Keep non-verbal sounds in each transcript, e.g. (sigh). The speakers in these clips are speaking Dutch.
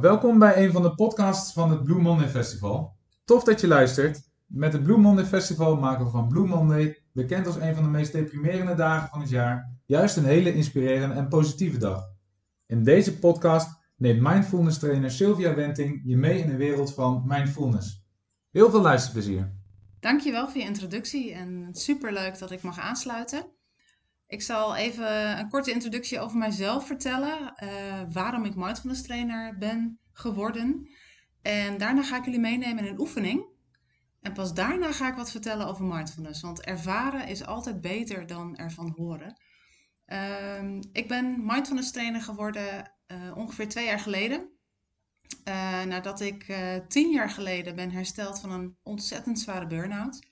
Welkom bij een van de podcasts van het Blue Monday Festival. Tof dat je luistert. Met het Blue Monday Festival maken we van Blue Monday, bekend als een van de meest deprimerende dagen van het jaar, juist een hele inspirerende en positieve dag. In deze podcast neemt mindfulness trainer Sylvia Wenting je mee in de wereld van mindfulness. Heel veel luisterplezier. Dankjewel voor je introductie en superleuk dat ik mag aansluiten. Ik zal even een korte introductie over mijzelf vertellen, uh, waarom ik mindfulness trainer ben geworden. En daarna ga ik jullie meenemen in een oefening. En pas daarna ga ik wat vertellen over mindfulness, want ervaren is altijd beter dan ervan horen. Uh, ik ben mindfulness trainer geworden uh, ongeveer twee jaar geleden. Uh, nadat ik tien jaar geleden ben hersteld van een ontzettend zware burn-out.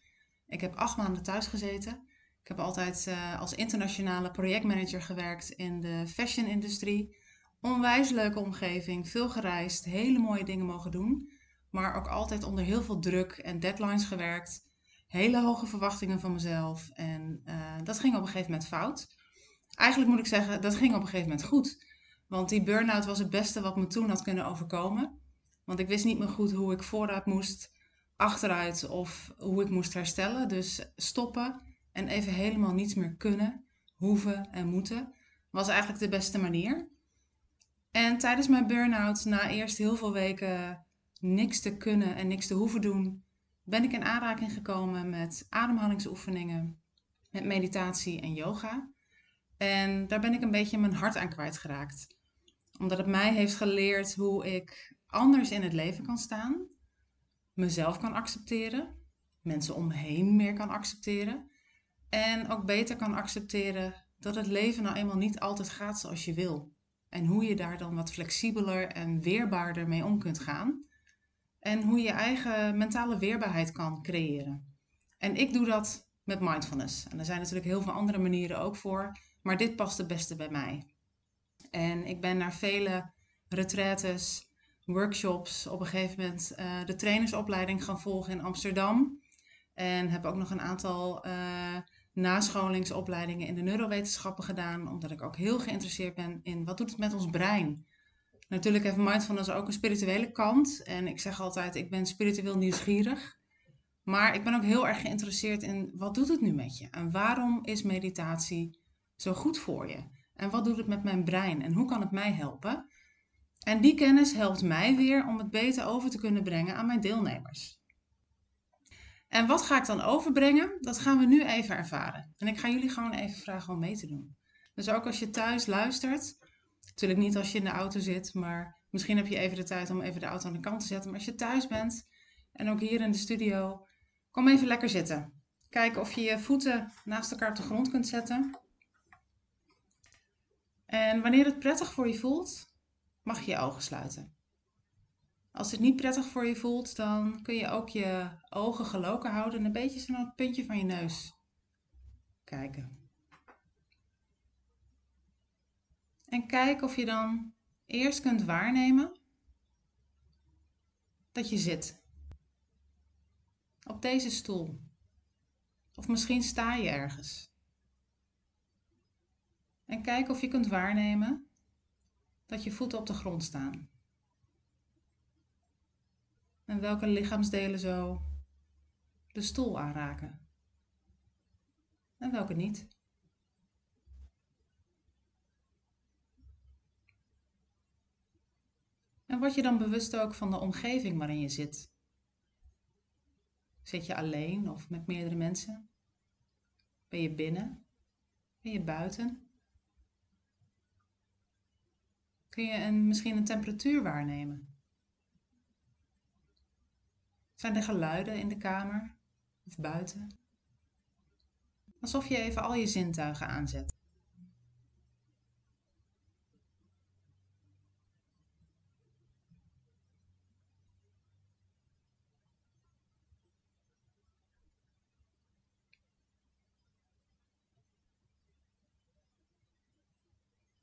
Ik heb acht maanden thuis gezeten. Ik heb altijd uh, als internationale projectmanager gewerkt in de fashion-industrie. Onwijs leuke omgeving, veel gereisd, hele mooie dingen mogen doen. Maar ook altijd onder heel veel druk en deadlines gewerkt. Hele hoge verwachtingen van mezelf. En dat ging op een gegeven moment fout. Eigenlijk moet ik zeggen, dat ging op een gegeven moment goed. Want die burn-out was het beste wat me toen had kunnen overkomen. Want ik wist niet meer goed hoe ik vooruit moest, achteruit of hoe ik moest herstellen. Dus stoppen en even helemaal niets meer kunnen, hoeven en moeten was eigenlijk de beste manier. En tijdens mijn burn-out, na eerst heel veel weken niks te kunnen en niks te hoeven doen, ben ik in aanraking gekomen met ademhalingsoefeningen, met meditatie en yoga. En daar ben ik een beetje mijn hart aan kwijtgeraakt omdat het mij heeft geleerd hoe ik anders in het leven kan staan. Mezelf kan accepteren. Mensen om me heen meer kan accepteren. En ook beter kan accepteren dat het leven nou eenmaal niet altijd gaat zoals je wil. En hoe je daar dan wat flexibeler en weerbaarder mee om kunt gaan. En hoe je eigen mentale weerbaarheid kan creëren. En ik doe dat met mindfulness. En er zijn natuurlijk heel veel andere manieren ook voor. Maar dit past het beste bij mij. En ik ben naar vele retraites, workshops, op een gegeven moment uh, de trainersopleiding gaan volgen in Amsterdam. En heb ook nog een aantal uh, nascholingsopleidingen in de neurowetenschappen gedaan, omdat ik ook heel geïnteresseerd ben in wat doet het met ons brein. Natuurlijk heeft mindfulness ook een spirituele kant. En ik zeg altijd, ik ben spiritueel nieuwsgierig. Maar ik ben ook heel erg geïnteresseerd in wat doet het nu met je? En waarom is meditatie zo goed voor je? En wat doet het met mijn brein? En hoe kan het mij helpen? En die kennis helpt mij weer om het beter over te kunnen brengen aan mijn deelnemers. En wat ga ik dan overbrengen? Dat gaan we nu even ervaren. En ik ga jullie gewoon even vragen om mee te doen. Dus ook als je thuis luistert, natuurlijk niet als je in de auto zit, maar misschien heb je even de tijd om even de auto aan de kant te zetten. Maar als je thuis bent en ook hier in de studio, kom even lekker zitten. Kijk of je je voeten naast elkaar op de grond kunt zetten. En wanneer het prettig voor je voelt, mag je je ogen sluiten. Als het niet prettig voor je voelt, dan kun je ook je ogen geloken houden en een beetje naar het puntje van je neus kijken. En kijk of je dan eerst kunt waarnemen dat je zit. Op deze stoel. Of misschien sta je ergens. En kijk of je kunt waarnemen dat je voeten op de grond staan. En welke lichaamsdelen zo de stoel aanraken. En welke niet. En word je dan bewust ook van de omgeving waarin je zit. Zit je alleen of met meerdere mensen? Ben je binnen? Ben je buiten? Kun je misschien een temperatuur waarnemen? Zijn er geluiden in de kamer of buiten? Alsof je even al je zintuigen aanzet.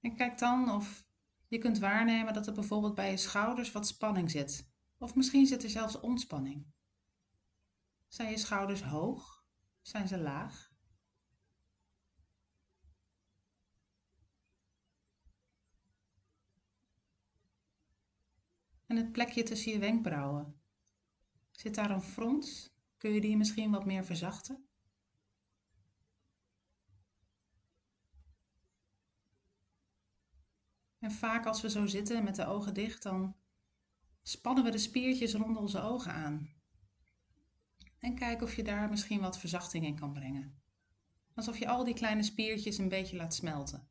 En kijk dan of je kunt waarnemen dat er bijvoorbeeld bij je schouders wat spanning zit. Of misschien zit er zelfs ontspanning. Zijn je schouders hoog? Zijn ze laag? En het plekje tussen je wenkbrauwen. Zit daar een frons? Kun je die misschien wat meer verzachten? En vaak als we zo zitten met de ogen dicht, dan spannen we de spiertjes rond onze ogen aan. En kijk of je daar misschien wat verzachting in kan brengen. Alsof je al die kleine spiertjes een beetje laat smelten.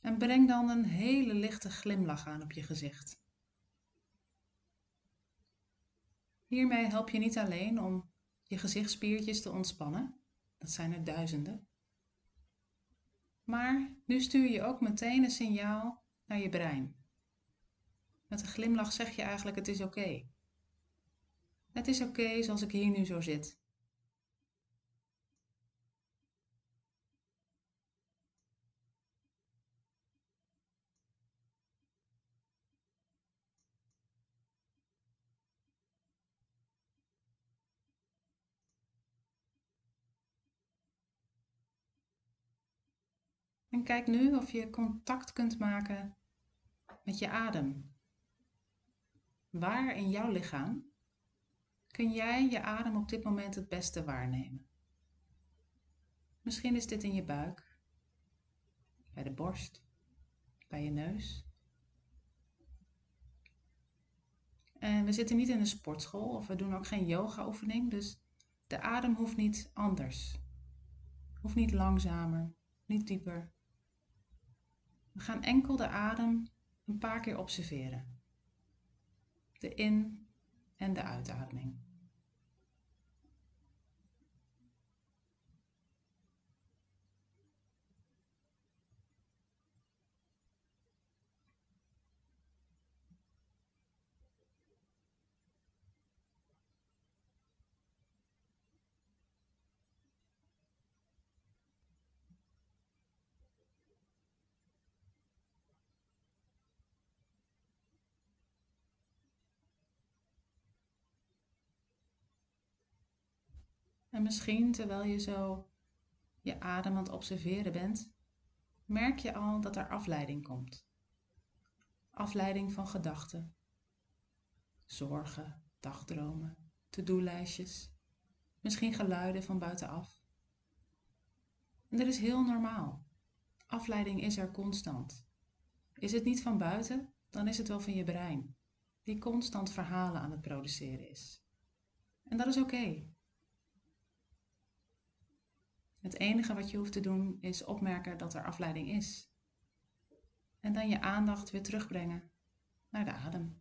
En breng dan een hele lichte glimlach aan op je gezicht. Hiermee help je niet alleen om je gezichtspiertjes te ontspannen, dat zijn er duizenden, maar nu stuur je ook meteen een signaal naar je brein. Met een glimlach zeg je eigenlijk: het is oké. Het is oké zoals ik hier nu zo zit. En kijk nu of je contact kunt maken met je adem. Waar in jouw lichaam kun jij je adem op dit moment het beste waarnemen? Misschien is dit in je buik, bij de borst, bij je neus. En we zitten niet in een sportschool of we doen ook geen yoga-oefening, dus de adem hoeft niet anders. Hoeft niet langzamer, niet dieper. We gaan enkel de adem een paar keer observeren. De in- en de uitademing. En misschien terwijl je zo je adem aan het observeren bent, merk je al dat er afleiding komt. Afleiding van gedachten, zorgen, dagdromen, to-do-lijstjes, misschien geluiden van buitenaf. En dat is heel normaal. Afleiding is er constant. Is het niet van buiten, dan is het wel van je brein, die constant verhalen aan het produceren is. En dat is oké. Het enige wat je hoeft te doen is opmerken dat er afleiding is. En dan je aandacht weer terugbrengen naar de adem.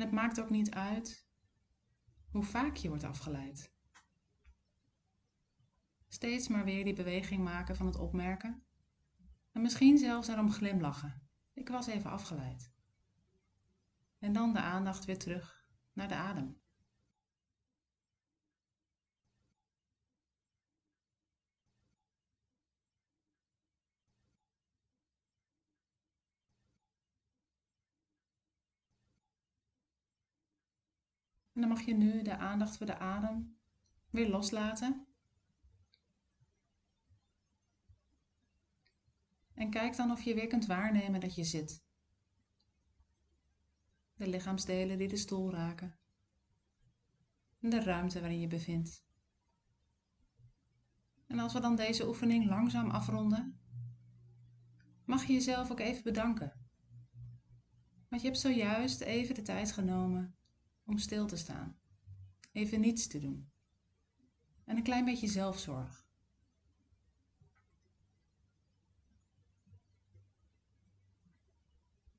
En het maakt ook niet uit hoe vaak je wordt afgeleid. Steeds maar weer die beweging maken van het opmerken. En misschien zelfs daarom glimlachen. Ik was even afgeleid. En dan de aandacht weer terug naar de adem. En dan mag je nu de aandacht voor de adem weer loslaten. En kijk dan of je weer kunt waarnemen dat je zit. De lichaamsdelen die de stoel raken. En de ruimte waarin je bevindt. En als we dan deze oefening langzaam afronden, mag je jezelf ook even bedanken. Want je hebt zojuist even de tijd genomen om stil te staan, even niets te doen en een klein beetje zelfzorg.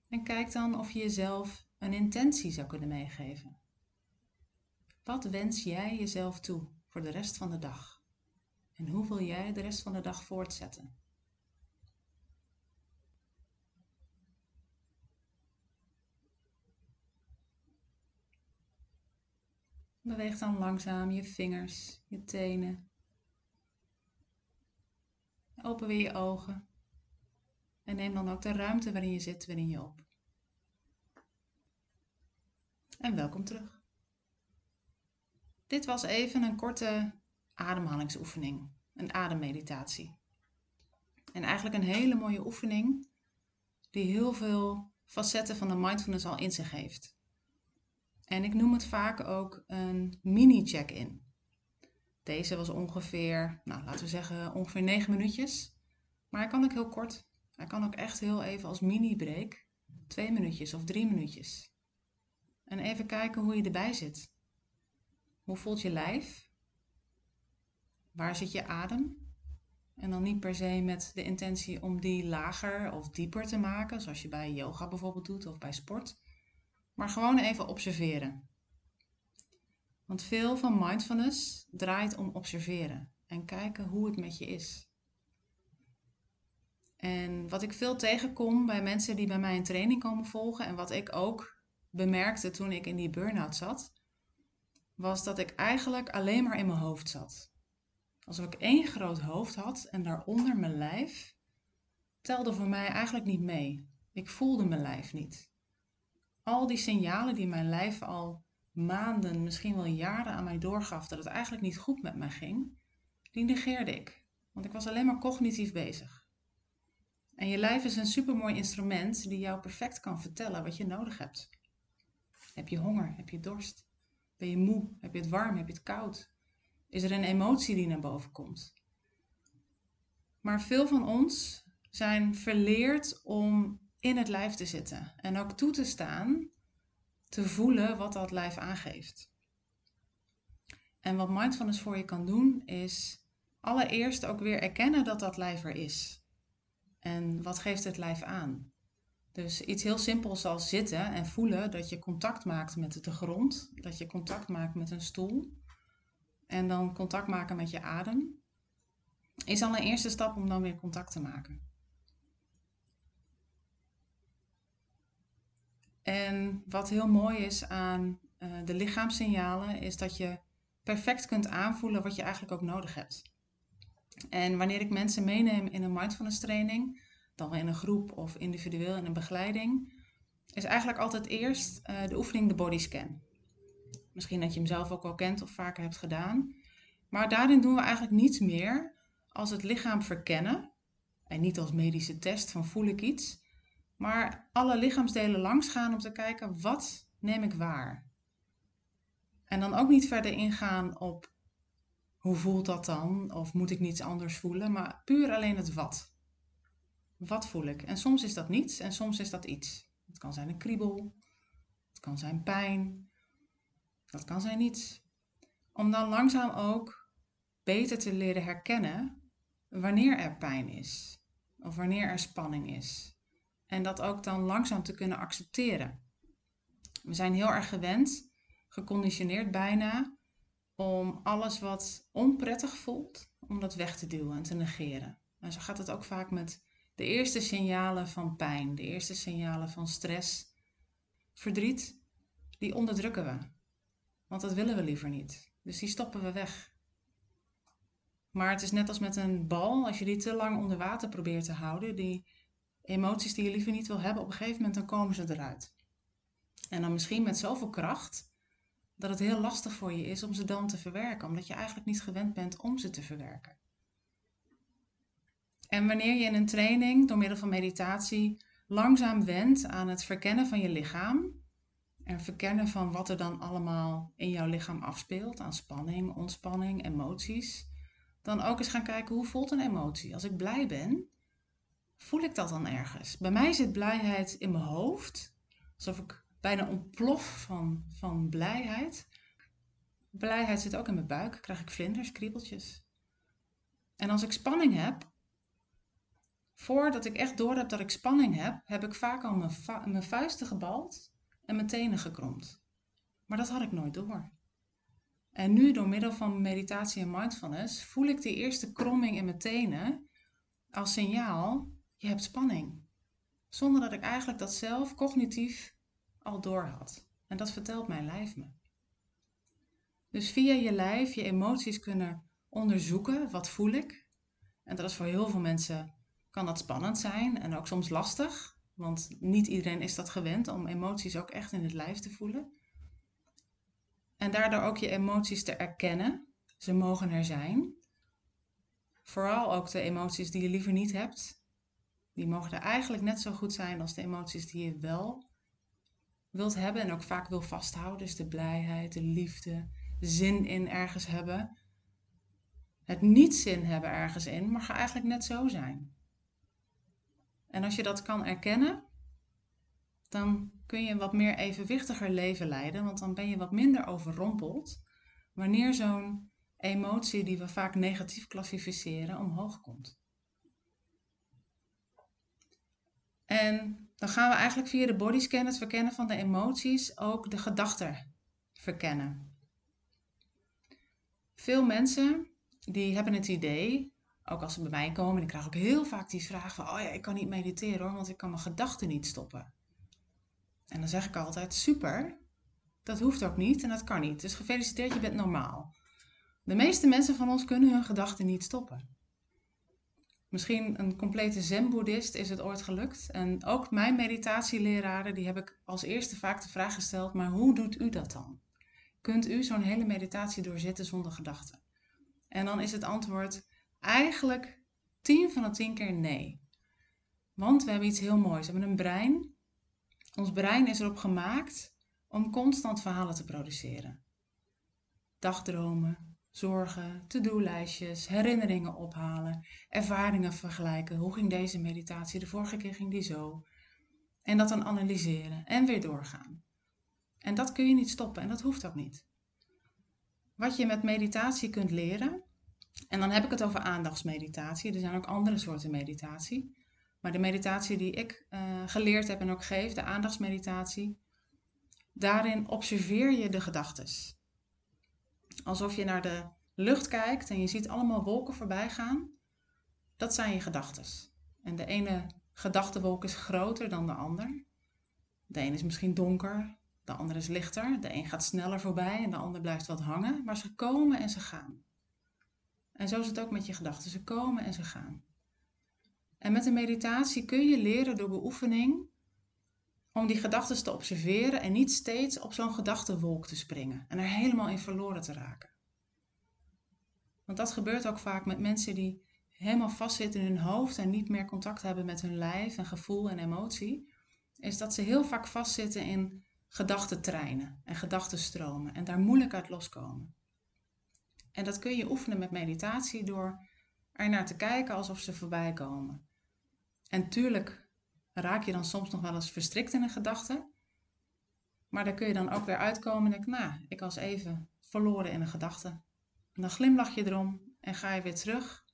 En kijk dan of je jezelf een intentie zou kunnen meegeven. Wat wens jij jezelf toe voor de rest van de dag? En hoe wil jij de rest van de dag voortzetten? Beweeg dan langzaam je vingers, je tenen. Open weer je ogen. En neem dan ook de ruimte waarin je zit weer in je op. En welkom terug. Dit was even een korte ademhalingsoefening, een ademmeditatie. En eigenlijk een hele mooie oefening die heel veel facetten van de mindfulness al in zich heeft. En ik noem het vaak ook een mini-check-in. Deze was ongeveer, nou laten we zeggen, ongeveer 9 minuutjes. Maar hij kan ook heel kort. Hij kan ook echt heel even als mini-break, twee minuutjes of drie minuutjes. En even kijken hoe je erbij zit. Hoe voelt je lijf? Waar zit je adem? En dan niet per se met de intentie om die lager of dieper te maken, zoals je bij yoga bijvoorbeeld doet of bij sport. Maar gewoon even observeren. Want veel van mindfulness draait om observeren en kijken hoe het met je is. En wat ik veel tegenkom bij mensen die bij mij een training komen volgen en wat ik ook bemerkte toen ik in die burn-out zat, was dat ik eigenlijk alleen maar in mijn hoofd zat. Alsof ik één groot hoofd had en daaronder mijn lijf telde voor mij eigenlijk niet mee. Ik voelde mijn lijf niet. Al die signalen die mijn lijf al maanden, misschien wel jaren aan mij doorgaf dat het eigenlijk niet goed met mij ging, die negeerde ik. Want ik was alleen maar cognitief bezig. En je lijf is een supermooi instrument die jou perfect kan vertellen wat je nodig hebt. Heb je honger? Heb je dorst? Ben je moe? Heb je het warm? Heb je het koud? Is er een emotie die naar boven komt? Maar veel van ons zijn verleerd om in het lijf te zitten en ook toe te staan te voelen wat dat lijf aangeeft. En wat mindfulness voor je kan doen is allereerst ook weer erkennen dat dat lijf er is. En wat geeft het lijf aan? Dus iets heel simpels als zitten en voelen dat je contact maakt met de grond, dat je contact maakt met een stoel en dan contact maken met je adem, is al een eerste stap om dan weer contact te maken. En wat heel mooi is aan uh, de lichaamssignalen, is dat je perfect kunt aanvoelen wat je eigenlijk ook nodig hebt. En wanneer ik mensen meeneem in een mindfulness training, dan in een groep of individueel in een begeleiding, is eigenlijk altijd eerst uh, de oefening de bodyscan. Misschien dat je hem zelf ook wel kent of vaker hebt gedaan. Maar daarin doen we eigenlijk niets meer als het lichaam verkennen. En niet als medische test van voel ik iets. Maar alle lichaamsdelen langs gaan om te kijken wat neem ik waar. En dan ook niet verder ingaan op hoe voelt dat dan? Of moet ik niets anders voelen? Maar puur alleen het wat. Wat voel ik? En soms is dat niets en soms is dat iets. Het kan zijn een kriebel. Het kan zijn pijn. Dat kan zijn niets. Om dan langzaam ook beter te leren herkennen wanneer er pijn is. Of wanneer er spanning is. En dat ook dan langzaam te kunnen accepteren. We zijn heel erg gewend, geconditioneerd bijna, om alles wat onprettig voelt, om dat weg te duwen en te negeren. En zo gaat het ook vaak met de eerste signalen van pijn, de eerste signalen van stress, verdriet, die onderdrukken we. Want dat willen we liever niet. Dus die stoppen we weg. Maar het is net als met een bal, als je die te lang onder water probeert te houden, die emoties die je liever niet wil hebben, op een gegeven moment dan komen ze eruit. En dan misschien met zoveel kracht dat het heel lastig voor je is om ze dan te verwerken, omdat je eigenlijk niet gewend bent om ze te verwerken. En wanneer je in een training door middel van meditatie langzaam wendt aan het verkennen van je lichaam en verkennen van wat er dan allemaal in jouw lichaam afspeelt aan spanning, ontspanning, emoties, dan ook eens gaan kijken hoe voelt een emotie. Als ik blij ben, voel ik dat dan ergens? Bij mij zit blijheid in mijn hoofd, alsof ik bijna ontplof van, van blijheid. Blijheid zit ook in mijn buik, krijg ik vlinders, kriebeltjes. En als ik spanning heb, voordat ik echt door heb dat ik spanning heb, heb ik vaak al mijn, mijn vuisten gebald en mijn tenen gekromd. Maar dat had ik nooit door. En nu, door middel van meditatie en mindfulness, voel ik die eerste kromming in mijn tenen als signaal je hebt spanning. Zonder dat ik eigenlijk dat zelf cognitief al door had. En dat vertelt mijn lijf me. Dus via je lijf je emoties kunnen onderzoeken. Wat voel ik? En dat is voor heel veel mensen kan dat spannend zijn en ook soms lastig. Want niet iedereen is dat gewend om emoties ook echt in het lijf te voelen. En daardoor ook je emoties te erkennen. Ze mogen er zijn. Vooral ook de emoties die je liever niet hebt. Die mogen er eigenlijk net zo goed zijn als de emoties die je wel wilt hebben en ook vaak wil vasthouden. Dus de blijheid, de liefde, zin in ergens hebben. Het niet zin hebben ergens in mag eigenlijk net zo zijn. En als je dat kan erkennen, dan kun je een wat meer evenwichtiger leven leiden, want dan ben je wat minder overrompeld wanneer zo'n emotie die we vaak negatief klassificeren omhoog komt. En dan gaan we eigenlijk via de bodyscan, het verkennen van de emoties, ook de gedachten verkennen. Veel mensen die hebben het idee, ook als ze bij mij komen, ik krijg ook heel vaak die vraag van, oh ja, ik kan niet mediteren hoor, want ik kan mijn gedachten niet stoppen. En dan zeg ik altijd, super, dat hoeft ook niet en dat kan niet. Dus gefeliciteerd, je bent normaal. De meeste mensen van ons kunnen hun gedachten niet stoppen. Misschien een complete zen-boeddhist is het ooit gelukt. En ook mijn meditatieleraren, die heb ik als eerste vaak de vraag gesteld, maar hoe doet u dat dan? Kunt u zo'n hele meditatie doorzitten zonder gedachten? En dan is het antwoord eigenlijk 10 van de 10 keer nee. Want we hebben iets heel moois. We hebben een brein. Ons brein is erop gemaakt om constant verhalen te produceren. Dagdromen, zorgen, to-do-lijstjes, herinneringen ophalen, ervaringen vergelijken. Hoe ging deze meditatie? De vorige keer ging die zo. En dat dan analyseren en weer doorgaan. En dat kun je niet stoppen en dat hoeft ook niet. Wat je met meditatie kunt leren, en dan heb ik het over aandachtsmeditatie. Er zijn ook andere soorten meditatie. Maar de meditatie die ik uh, geleerd heb en ook geef, de aandachtsmeditatie, daarin observeer je de gedachten. Alsof je naar de lucht kijkt en je ziet allemaal wolken voorbij gaan. Dat zijn je gedachten. En de ene gedachtenwolk is groter dan de ander. De ene is misschien donker, de andere is lichter. De een gaat sneller voorbij en de ander blijft wat hangen. Maar ze komen en ze gaan. En zo is het ook met je gedachten. Ze komen en ze gaan. En met de meditatie kun je leren door beoefening om die gedachten te observeren en niet steeds op zo'n gedachtenwolk te springen en er helemaal in verloren te raken. Want dat gebeurt ook vaak met mensen die helemaal vastzitten in hun hoofd en niet meer contact hebben met hun lijf en gevoel en emotie, is dat ze heel vaak vastzitten in gedachtentreinen en gedachtenstromen en daar moeilijk uit loskomen. En dat kun je oefenen met meditatie door er naar te kijken alsof ze voorbij komen. En tuurlijk raak je dan soms nog wel eens verstrikt in een gedachte. Maar daar kun je dan ook weer uitkomen en denk, nou, ik was even verloren in een gedachte. En dan glimlach je erom en ga je weer terug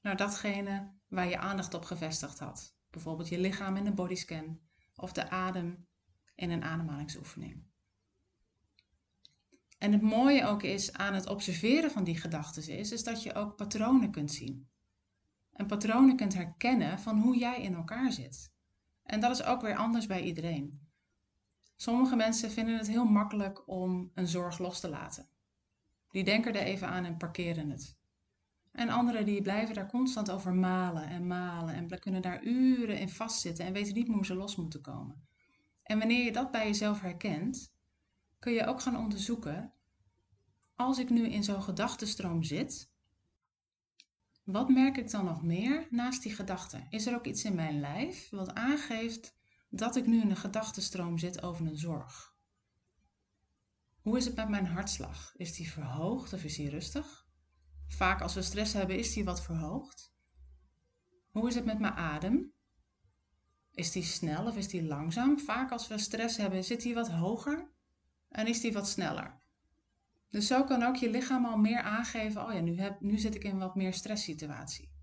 naar datgene waar je aandacht op gevestigd had. Bijvoorbeeld je lichaam in een bodyscan of de adem in een ademhalingsoefening. En het mooie ook is aan het observeren van die gedachten is, is dat je ook patronen kunt zien. En patronen kunt herkennen van hoe jij in elkaar zit. En dat is ook weer anders bij iedereen. Sommige mensen vinden het heel makkelijk om een zorg los te laten. Die denken er even aan en parkeren het. En anderen die blijven daar constant over malen en malen en kunnen daar uren in vastzitten en weten niet hoe ze los moeten komen. En wanneer je dat bij jezelf herkent, kun je ook gaan onderzoeken, als ik nu in zo'n gedachtenstroom zit, wat merk ik dan nog meer naast die gedachten? Is er ook iets in mijn lijf wat aangeeft dat ik nu in een gedachtenstroom zit over een zorg? Hoe is het met mijn hartslag? Is die verhoogd of is die rustig? Vaak als we stress hebben, is die wat verhoogd. Hoe is het met mijn adem? Is die snel of is die langzaam? Vaak als we stress hebben, zit die wat hoger en is die wat sneller. Dus zo kan ook je lichaam al meer aangeven, oh ja, nu, heb, nu zit ik in wat meer stresssituatie.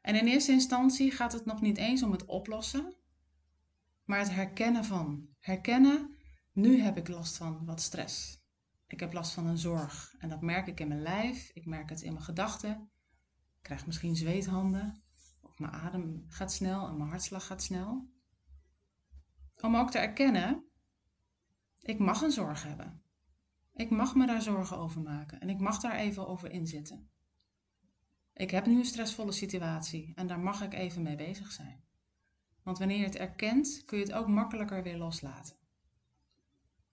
En in eerste instantie gaat het nog niet eens om het oplossen, maar het herkennen van. Herkennen, nu heb ik last van wat stress. Ik heb last van een zorg en dat merk ik in mijn lijf, ik merk het in mijn gedachten. Ik krijg misschien zweethanden, of mijn adem gaat snel en mijn hartslag gaat snel. Om ook te erkennen, ik mag een zorg hebben. Ik mag me daar zorgen over maken en ik mag daar even over inzitten. Ik heb nu een stressvolle situatie en daar mag ik even mee bezig zijn. Want wanneer je het erkent, kun je het ook makkelijker weer loslaten.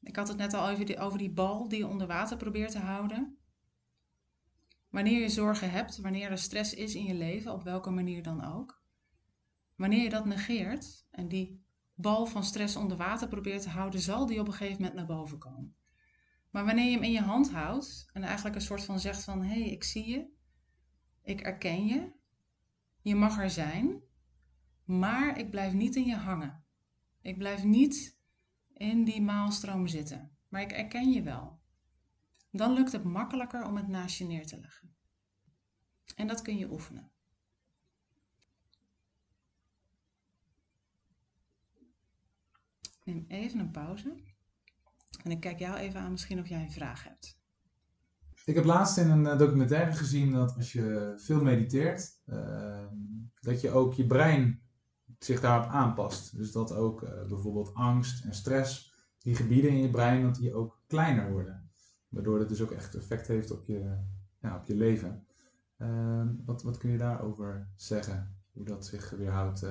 Ik had het net al over die, over die bal die je onder water probeert te houden. Wanneer je zorgen hebt, wanneer er stress is in je leven, op welke manier dan ook. Wanneer je dat negeert en die bal van stress onder water probeert te houden, zal die op een gegeven moment naar boven komen. Maar wanneer je hem in je hand houdt en eigenlijk een soort van zegt van hé, hey, ik zie je, ik erken je, je mag er zijn, maar ik blijf niet in je hangen. Ik blijf niet in die maalstroom zitten, maar ik erken je wel. Dan lukt het makkelijker om het naast je neer te leggen. En dat kun je oefenen. Neem even een pauze. En ik kijk jou even aan, misschien of jij een vraag hebt. Ik heb laatst in een eh, documentaire gezien dat als je veel mediteert, uh, dat je ook je brein zich daarop aanpast. Dus dat ook uh, bijvoorbeeld angst en stress, die gebieden in je brein, dat die ook kleiner worden. Waardoor het dus ook echt effect heeft op je, ja, op je leven. Uh, wat, wat kun je daarover zeggen? Hoe dat zich weerhoudt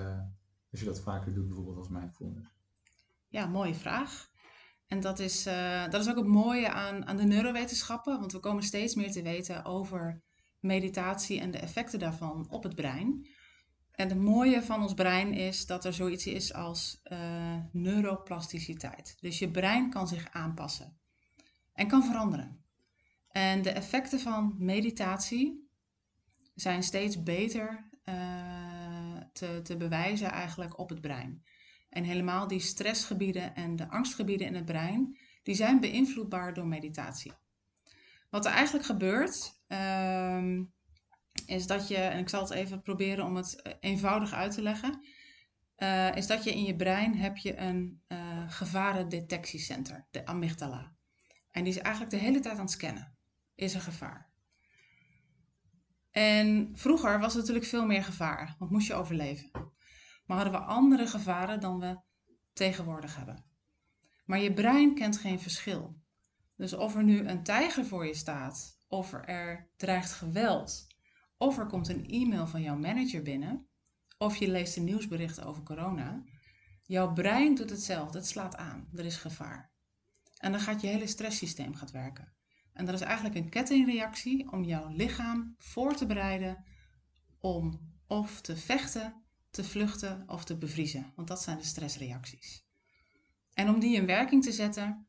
als je dat vaker doet, bijvoorbeeld als mindfulness? Ja, mooie vraag. En dat is, uh, dat is ook het mooie aan, aan de neurowetenschappen, want we komen steeds meer te weten over meditatie en de effecten daarvan op het brein. En het mooie van ons brein is dat er zoiets is als uh, neuroplasticiteit. Dus je brein kan zich aanpassen en kan veranderen. En de effecten van meditatie zijn steeds beter uh, te, te bewijzen eigenlijk op het brein. En helemaal die stressgebieden en de angstgebieden in het brein, die zijn beïnvloedbaar door meditatie. Wat er eigenlijk gebeurt, uh, is dat je, en ik zal het even proberen om het eh, eenvoudig uit te leggen, uh, is dat je in je brein heb je een uh, gevarendetectiecenter, de amygdala. En die is eigenlijk de hele tijd aan het scannen. Is er gevaar? En vroeger was er natuurlijk veel meer gevaar, want moest je overleven maar hadden we andere gevaren dan we tegenwoordig hebben. Maar je brein kent geen verschil. Dus of er nu een tijger voor je staat, of er dreigt geweld, of er komt een e-mail van jouw manager binnen, of je leest een nieuwsbericht over corona, jouw brein doet hetzelfde, het slaat aan, er is gevaar. En dan gaat je hele stresssysteem gaat werken. En dat is eigenlijk een kettingreactie om jouw lichaam voor te bereiden om of te vechten te vluchten of te bevriezen, want dat zijn de stressreacties. En om die in werking te zetten,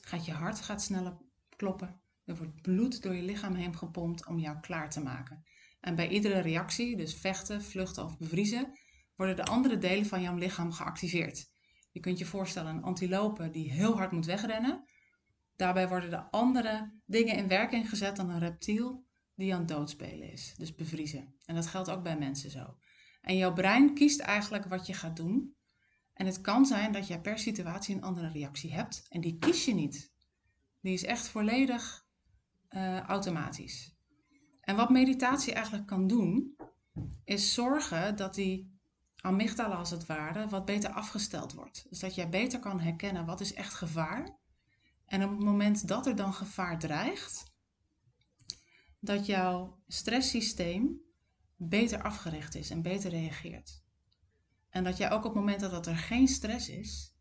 gaat je hart gaat sneller kloppen. Er wordt bloed door je lichaam heen gepompt om jou klaar te maken. En bij iedere reactie, dus vechten, vluchten of bevriezen, worden de andere delen van jouw lichaam geactiveerd. Je kunt je voorstellen een antilope die heel hard moet wegrennen. Daarbij worden de andere dingen in werking gezet dan een reptiel die aan het doodspelen is, dus bevriezen. En dat geldt ook bij mensen zo. En jouw brein kiest eigenlijk wat je gaat doen. En het kan zijn dat je per situatie een andere reactie hebt. En die kies je niet. Die is echt volledig uh, automatisch. En wat meditatie eigenlijk kan doen, is zorgen dat die amygdala als het ware wat beter afgesteld wordt. Dus dat jij beter kan herkennen wat is echt gevaar. En op het moment dat er dan gevaar dreigt, dat jouw stresssysteem beter afgericht is en beter reageert. En dat jij ook op het moment dat er geen stress is,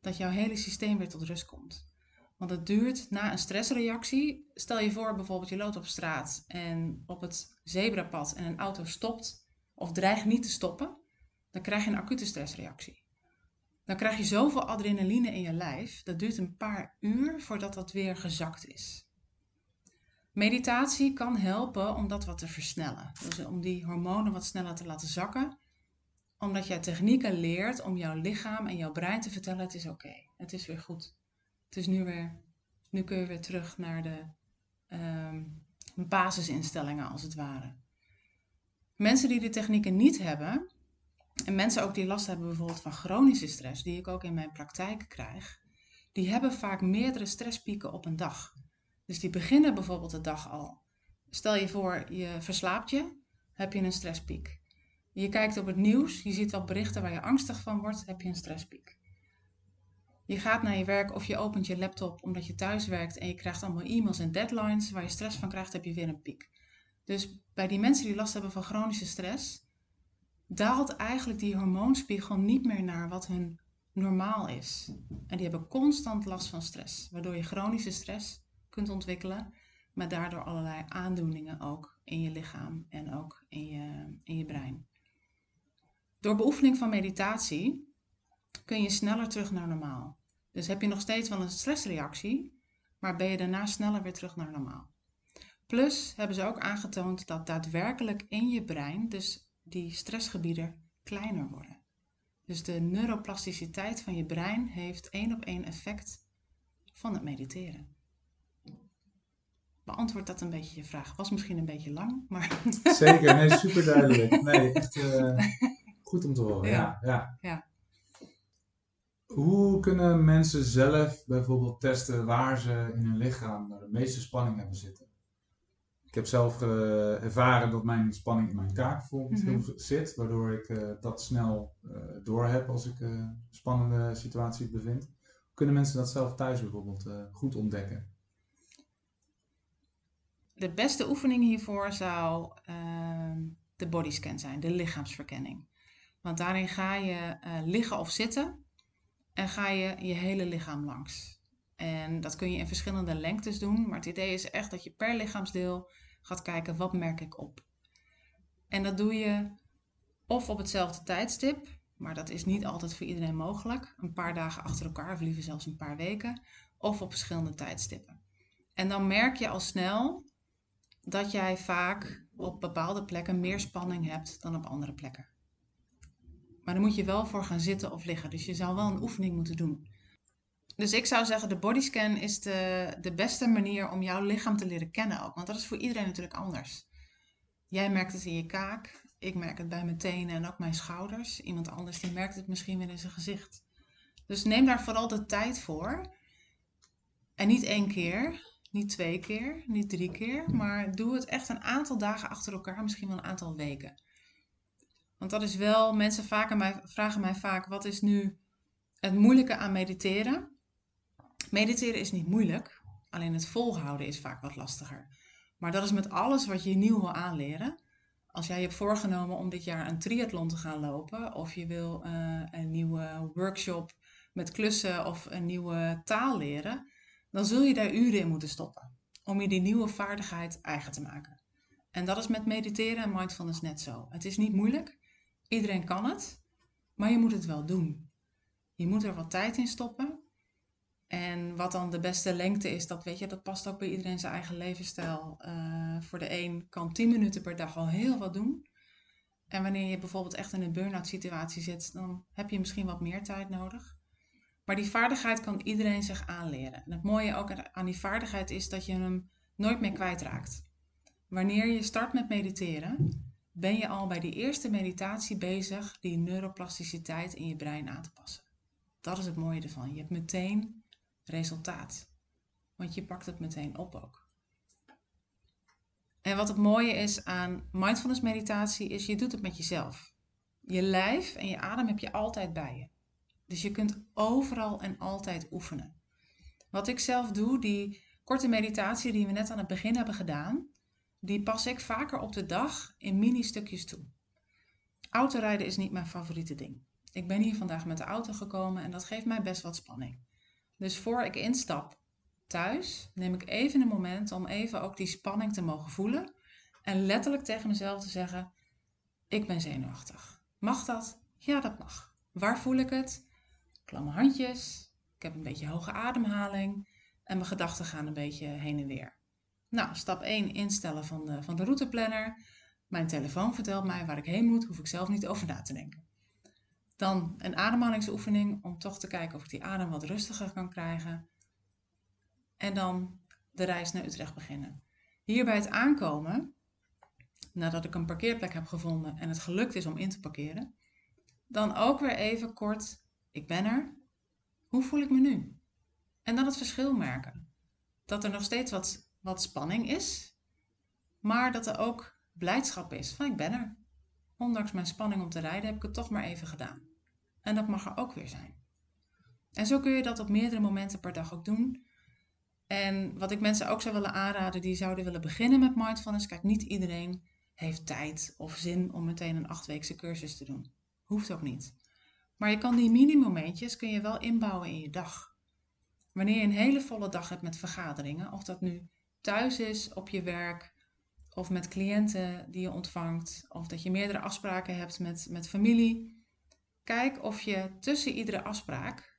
dat jouw hele systeem weer tot rust komt. Want het duurt na een stressreactie. Stel je voor bijvoorbeeld je loopt op straat en op het zebrapad en een auto stopt of dreigt niet te stoppen, dan krijg je een acute stressreactie. Dan krijg je zoveel adrenaline in je lijf, dat duurt een paar uur voordat dat weer gezakt is. Meditatie kan helpen om dat wat te versnellen. Dus om die hormonen wat sneller te laten zakken. Omdat jij technieken leert om jouw lichaam en jouw brein te vertellen: het is oké, het is weer goed. Het is nu weer, nu kun je weer terug naar de um, basisinstellingen als het ware. Mensen die de technieken niet hebben, en mensen ook die last hebben bijvoorbeeld van chronische stress, die ik ook in mijn praktijk krijg, die hebben vaak meerdere stresspieken op een dag. Dus die beginnen bijvoorbeeld de dag al. Stel je voor, je verslaapt je, heb je een stresspiek. Je kijkt op het nieuws, je ziet wat berichten waar je angstig van wordt, heb je een stresspiek. Je gaat naar je werk of je opent je laptop omdat je thuis werkt en je krijgt allemaal e-mails en deadlines waar je stress van krijgt, heb je weer een piek. Dus bij die mensen die last hebben van chronische stress, daalt eigenlijk die hormoonspiegel niet meer naar wat hun normaal is. En die hebben constant last van stress, waardoor je chronische stress kunt ontwikkelen, maar daardoor allerlei aandoeningen ook in je lichaam en ook in je, in je brein. Door beoefening van meditatie kun je sneller terug naar normaal. Dus heb je nog steeds wel een stressreactie, maar ben je daarna sneller weer terug naar normaal. Plus hebben ze ook aangetoond dat daadwerkelijk in je brein, dus die stressgebieden, kleiner worden. Dus de neuroplasticiteit van je brein heeft één op één effect van het mediteren. Beantwoord dat een beetje je vraag. Was misschien een beetje lang, maar. (laughs) Zeker, nee, super duidelijk. Nee, echt uh, goed om te horen. Ja. Ja, ja. Hoe kunnen mensen zelf bijvoorbeeld testen waar ze in hun lichaam de meeste spanning hebben zitten? Ik heb zelf uh, ervaren dat mijn spanning in mijn kaak bijvoorbeeld mm -hmm. zit, waardoor ik uh, dat snel door heb als ik een spannende situatie bevind. Hoe kunnen mensen dat zelf thuis bijvoorbeeld goed ontdekken? De beste oefening hiervoor zou ehm, de bodyscan zijn, de lichaamsverkenning. Want daarin ga je liggen of zitten en ga je je hele lichaam langs. En dat kun je in verschillende lengtes doen, maar het idee is echt dat je per lichaamsdeel gaat kijken wat merk ik op. En dat doe je of op hetzelfde tijdstip, maar dat is niet altijd voor iedereen mogelijk. Een paar dagen achter elkaar, of liever zelfs een paar weken, of op verschillende tijdstippen. En dan merk je al snel dat jij vaak op bepaalde plekken meer spanning hebt dan op andere plekken. Maar dan moet je wel voor gaan zitten of liggen. Dus je zou wel een oefening moeten doen. Dus ik zou zeggen, de bodyscan is de, de beste manier om jouw lichaam te leren kennen ook. Want dat is voor iedereen natuurlijk anders. Jij merkt het in je kaak, ik merk het bij mijn tenen en ook mijn schouders. Iemand anders die merkt het misschien weer in zijn gezicht. Dus neem daar vooral de tijd voor. En niet één keer, niet twee keer, niet drie keer, maar doe het echt een aantal dagen achter elkaar, misschien wel een aantal weken. Want dat is wel, mensen vragen mij vaak, wat is nu het moeilijke aan mediteren? Mediteren is niet moeilijk, alleen het volhouden is vaak wat lastiger. Maar dat is met alles wat je nieuw wil aanleren. Als jij je hebt voorgenomen om dit jaar een triathlon te gaan lopen, of je wil uh, een nieuwe workshop met klussen of een nieuwe taal leren, dan zul je daar uren in moeten stoppen om je die nieuwe vaardigheid eigen te maken. En dat is met mediteren en mindfulness net zo. Het is niet moeilijk, iedereen kan het, maar je moet het wel doen. Je moet er wat tijd in stoppen en wat dan de beste lengte is, dat weet je, dat past ook bij iedereen zijn eigen levensstijl. Uh, voor de een kan 10 minuten per dag al heel wat doen. En wanneer je bijvoorbeeld echt in een burn-out situatie zit, dan heb je misschien wat meer tijd nodig. Maar die vaardigheid kan iedereen zich aanleren. En het mooie ook aan die vaardigheid is dat je hem nooit meer kwijtraakt. Wanneer je start met mediteren, ben je al bij die eerste meditatie bezig die neuroplasticiteit in je brein aan te passen. Dat is het mooie ervan. Je hebt meteen resultaat. Want je pakt het meteen op ook. En wat het mooie is aan mindfulness meditatie is je doet het met jezelf. Je lijf en je adem heb je altijd bij je. Dus je kunt overal en altijd oefenen. Wat ik zelf doe, die korte meditatie die we net aan het begin hebben gedaan, die pas ik vaker op de dag in mini-stukjes toe. Autorijden is niet mijn favoriete ding. Ik ben hier vandaag met de auto gekomen en dat geeft mij best wat spanning. Dus voor ik instap thuis, neem ik even een moment om even ook die spanning te mogen voelen. En letterlijk tegen mezelf te zeggen: Ik ben zenuwachtig. Mag dat? Ja, dat mag. Waar voel ik het? Klamme handjes. Ik heb een beetje hoge ademhaling. En mijn gedachten gaan een beetje heen en weer. Nou, stap 1: instellen van de, van de routeplanner. Mijn telefoon vertelt mij waar ik heen moet, hoef ik zelf niet over na te denken. Dan een ademhalingsoefening om toch te kijken of ik die adem wat rustiger kan krijgen. En dan de reis naar Utrecht beginnen. Hier bij het aankomen, nadat ik een parkeerplek heb gevonden en het gelukt is om in te parkeren, dan ook weer even kort, ik ben er. Hoe voel ik me nu? En dan het verschil merken. Dat er nog steeds wat, wat spanning is, maar dat er ook blijdschap is van ik ben er. Ondanks mijn spanning om te rijden heb ik het toch maar even gedaan. En dat mag er ook weer zijn. En zo kun je dat op meerdere momenten per dag ook doen. En wat ik mensen ook zou willen aanraden die zouden willen beginnen met mindfulness. Kijk, niet iedereen heeft tijd of zin om meteen een achtweekse cursus te doen. Hoeft ook niet. Maar je kan die mini-momentjes kun je wel inbouwen in je dag. Wanneer je een hele volle dag hebt met vergaderingen, of dat nu thuis is, op je werk, of met cliënten die je ontvangt, of dat je meerdere afspraken hebt met, met familie. Kijk of je tussen iedere afspraak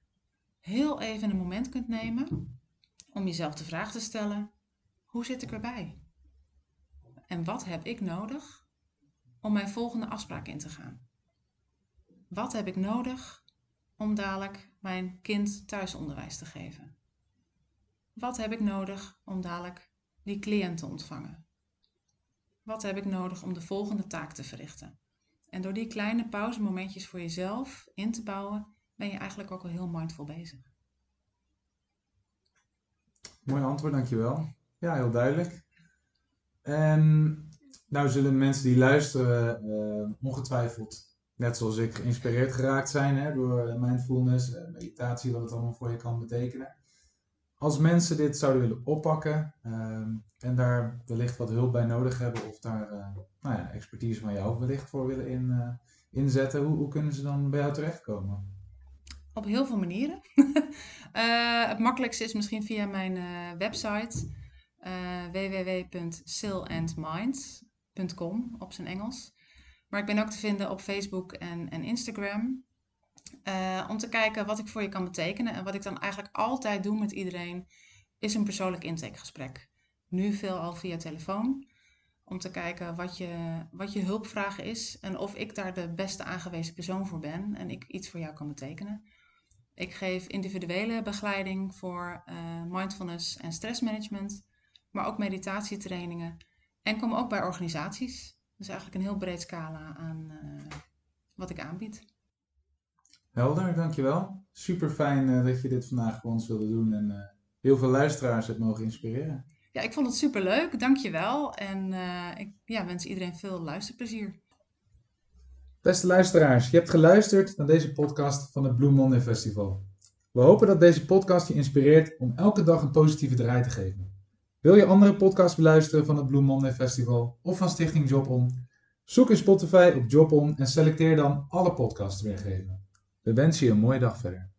heel even een moment kunt nemen om jezelf de vraag te stellen: hoe zit ik erbij? En wat heb ik nodig om mijn volgende afspraak in te gaan? Wat heb ik nodig om dadelijk mijn kind thuisonderwijs te geven? Wat heb ik nodig om dadelijk die cliënt te ontvangen? Wat heb ik nodig om de volgende taak te verrichten? En door die kleine pauzemomentjes voor jezelf in te bouwen, ben je eigenlijk ook al heel mindful bezig. Mooi antwoord, dankjewel. Ja, heel duidelijk. En nou zullen mensen die luisteren uh, ongetwijfeld, net zoals ik, geïnspireerd geraakt zijn hè, door mindfulness, uh, meditatie, wat het allemaal voor je kan betekenen. Als mensen dit zouden willen oppakken uh, en daar wellicht wat hulp bij nodig hebben of daar nou ja, expertise van jou wellicht voor willen in, inzetten, hoe, hoe kunnen ze dan bij jou terechtkomen? Op heel veel manieren. (laughs) het makkelijkste is misschien via mijn website www.sillandminds.com op zijn Engels. Maar ik ben ook te vinden op Facebook en, en Instagram. om te kijken wat ik voor je kan betekenen. En wat ik dan eigenlijk altijd doe met iedereen, is een persoonlijk intakegesprek. Nu veel al via telefoon. Om te kijken wat je, wat je hulpvraag is en of ik daar de beste aangewezen persoon voor ben en ik iets voor jou kan betekenen. Ik geef individuele begeleiding voor uh, mindfulness en stressmanagement, maar ook meditatietrainingen. En kom ook bij organisaties. Dus eigenlijk een heel breed scala aan uh, wat ik aanbied. Helder, dankjewel. Super fijn uh, dat je dit vandaag voor ons wilde doen en heel veel luisteraars hebt mogen inspireren. Ja, ik vond het super leuk. Dankjewel. En ik ja, wens iedereen veel luisterplezier. Beste luisteraars, je hebt geluisterd naar deze podcast van het Blue Monday Festival. We hopen dat deze podcast je inspireert om elke dag een positieve draai te geven. Wil je andere podcasts beluisteren van het Blue Monday Festival of van Stichting Job On? Zoek in Spotify op Job On en selecteer dan alle podcasts weergeven. We wensen je een mooie dag verder.